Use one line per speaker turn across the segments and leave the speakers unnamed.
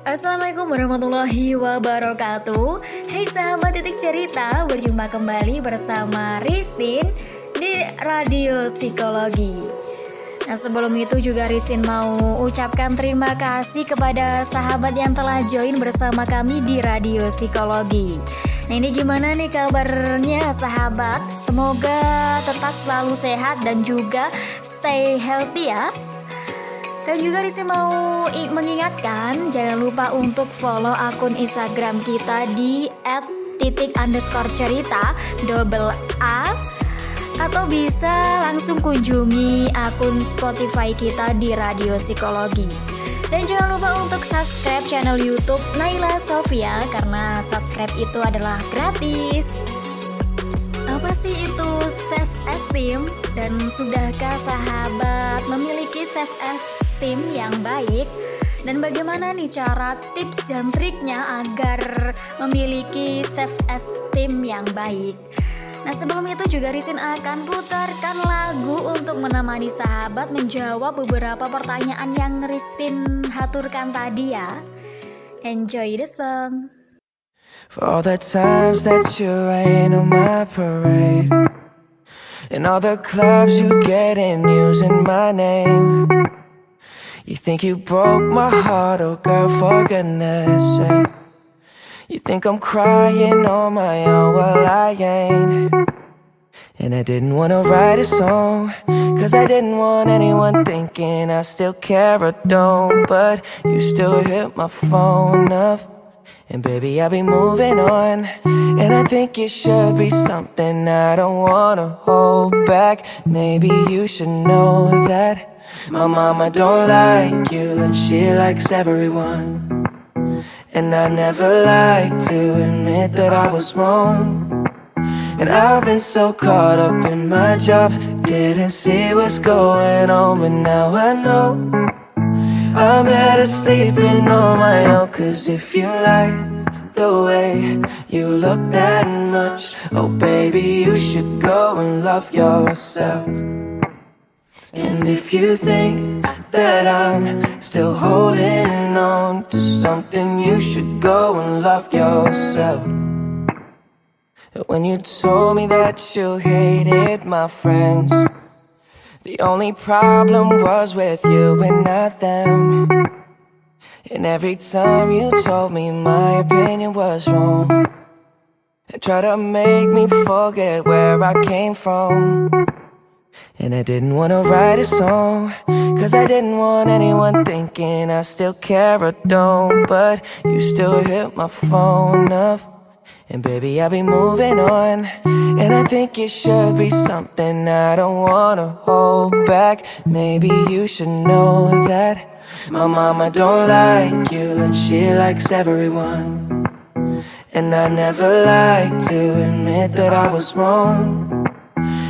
Assalamualaikum warahmatullahi wabarakatuh. Hai sahabat titik cerita Berjumpa kembali bersama Ristin Di Radio Psikologi. Nah sebelum itu juga Ristin mau ucapkan terima kasih kepada sahabat yang telah join bersama kami di Radio Psikologi. Nah ini gimana nih kabarnya sahabat? Semoga tetap selalu sehat dan juga stay healthy ya dan juga Risi mau mengingatkan jangan lupa untuk follow akun Instagram kita di @titik underscore cerita double A atau bisa langsung kunjungi akun Spotify kita di Radio Psikologi. Dan jangan lupa untuk subscribe channel YouTube Naila Sofia karena subscribe itu adalah gratis. Apa sih itu self esteem dan sudahkah sahabat memiliki self esteem yang baik? Dan bagaimana nih cara tips dan triknya agar memiliki self esteem yang baik? Nah sebelum itu juga Risin akan putarkan lagu untuk menemani sahabat menjawab beberapa pertanyaan yang Ristin haturkan tadi ya. Enjoy the song.
For all the times that you rain on my parade And all the clubs you get in using my name You think you broke my heart, oh girl, for goodness sake You think I'm crying on my own, well I ain't And I didn't wanna write a song Cause I didn't want anyone thinking I still care or don't But you still hit my phone up and baby, I'll be moving on. And I think it should be something I don't wanna hold back. Maybe you should know that my mama don't like you, and she likes everyone. And I never like to admit that I was wrong. And I've been so caught up in my job, didn't see what's going on, but now I know. I'm better sleeping on my own Cause if you like the way you look that much Oh baby, you should go and love yourself And if you think that I'm still holding on to something You should go and love yourself When you told me that you hated my friends the only problem was with you and not them. And every time you told me my opinion was wrong, and tried to make me forget where I came from. And I didn't wanna write a song, cause I didn't want anyone thinking I still care or don't. But you still hit my phone up. And baby, I'll be moving on. And I think it should be something I don't wanna hold back. Maybe you should know that my mama don't like you, and she likes everyone. And I never like to admit that I was wrong.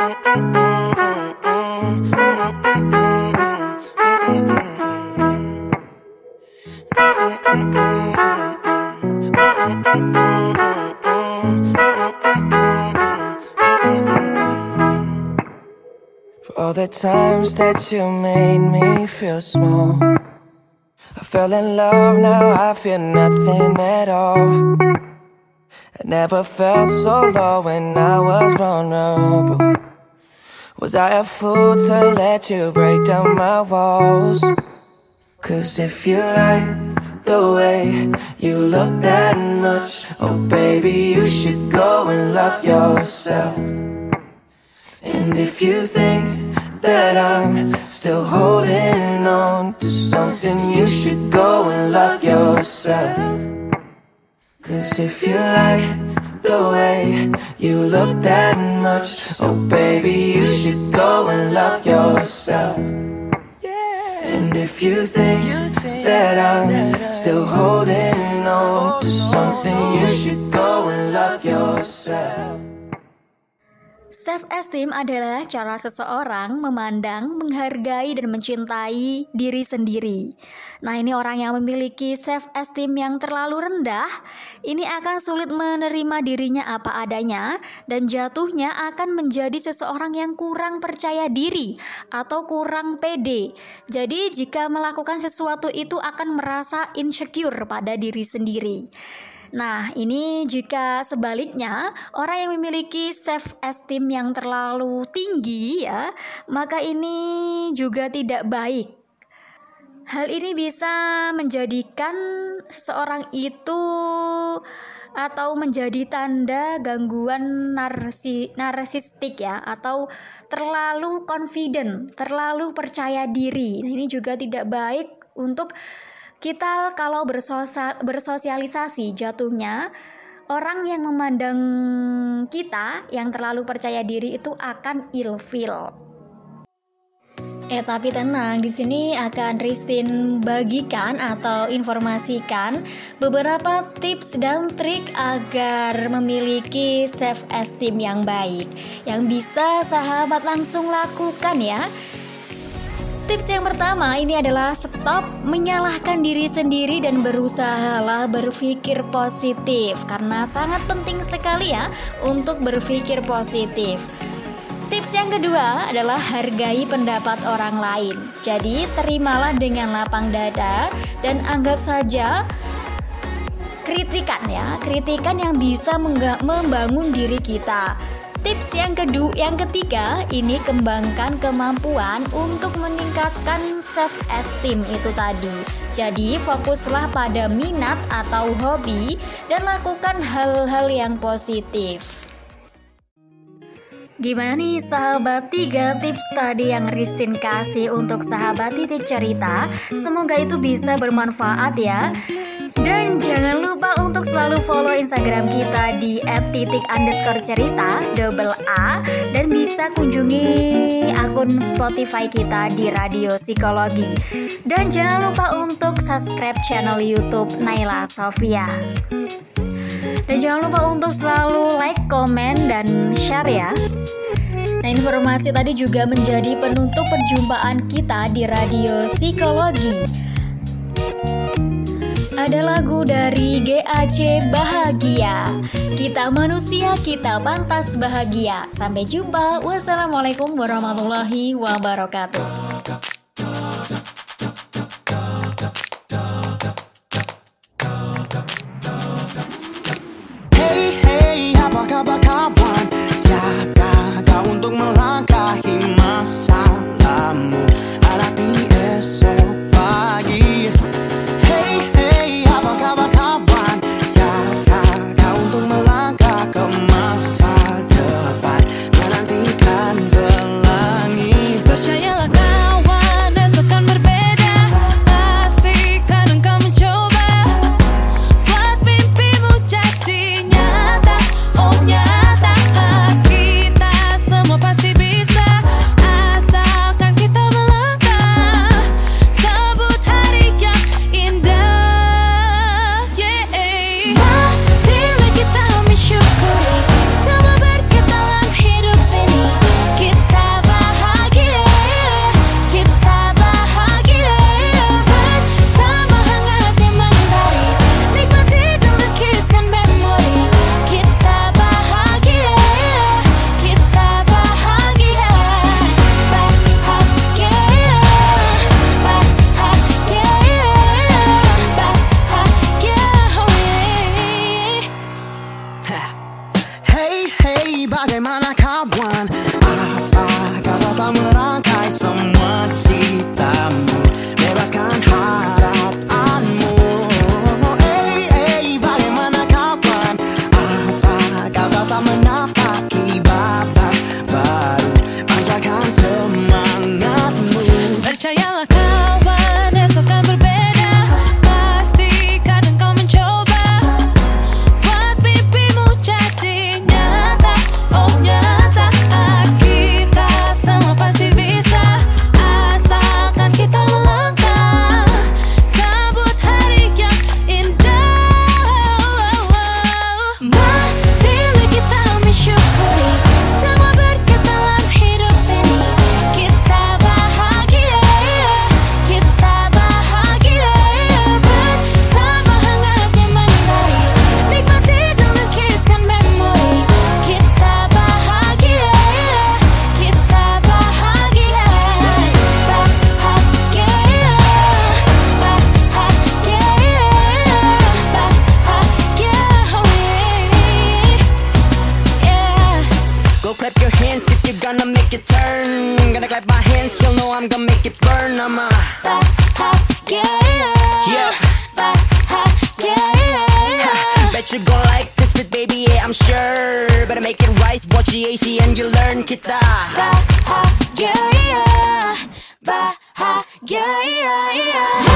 all the times that you made me feel small I fell in love, now I feel nothing at all. I never felt so low when I was vulnerable Was I a fool to let you break down my walls? Cause if you like the way you look that much Oh baby, you should go and love yourself And if you think that I'm still holding on to something You should go and love yourself Cause if you like the way you look that much Oh baby, you should go and love yourself and if you think that I'm still holding on to something. You should go and love yourself.
Self-esteem adalah cara seseorang memandang, menghargai, dan mencintai diri sendiri. Nah, ini orang yang memiliki self-esteem yang terlalu rendah, ini akan sulit menerima dirinya apa adanya, dan jatuhnya akan menjadi seseorang yang kurang percaya diri atau kurang pede. Jadi, jika melakukan sesuatu itu akan merasa insecure pada diri sendiri. Nah, ini jika sebaliknya orang yang memiliki self esteem yang terlalu tinggi ya, maka ini juga tidak baik. Hal ini bisa menjadikan seseorang itu atau menjadi tanda gangguan narsi, narsistik ya atau terlalu confident, terlalu percaya diri. Nah, ini juga tidak baik untuk kita kalau bersosialisasi jatuhnya orang yang memandang kita yang terlalu percaya diri itu akan ilfil. Eh tapi tenang, di sini akan Ristin bagikan atau informasikan beberapa tips dan trik agar memiliki self esteem yang baik yang bisa sahabat langsung lakukan ya Tips yang pertama ini adalah stop menyalahkan diri sendiri dan berusahalah berpikir positif karena sangat penting sekali ya untuk berpikir positif. Tips yang kedua adalah hargai pendapat orang lain. Jadi terimalah dengan lapang dada dan anggap saja kritikan ya, kritikan yang bisa membangun diri kita. Tips yang kedua, yang ketiga, ini kembangkan kemampuan untuk meningkatkan self esteem itu tadi. Jadi fokuslah pada minat atau hobi dan lakukan hal-hal yang positif. Gimana nih sahabat tiga tips tadi yang Ristin kasih untuk sahabat titik cerita Semoga itu bisa bermanfaat ya jangan lupa untuk selalu follow Instagram kita di @titik underscore cerita double A dan bisa kunjungi akun Spotify kita di Radio Psikologi. Dan jangan lupa untuk subscribe channel YouTube Naila Sofia. Dan jangan lupa untuk selalu like, komen, dan share ya. Nah, informasi tadi juga menjadi penutup perjumpaan kita di Radio Psikologi ada lagu dari GAC Bahagia. Kita manusia, kita pantas bahagia. Sampai jumpa. Wassalamualaikum warahmatullahi wabarakatuh.
Better make it right. Watch the AC and you learn. Kita. Yeah, yeah.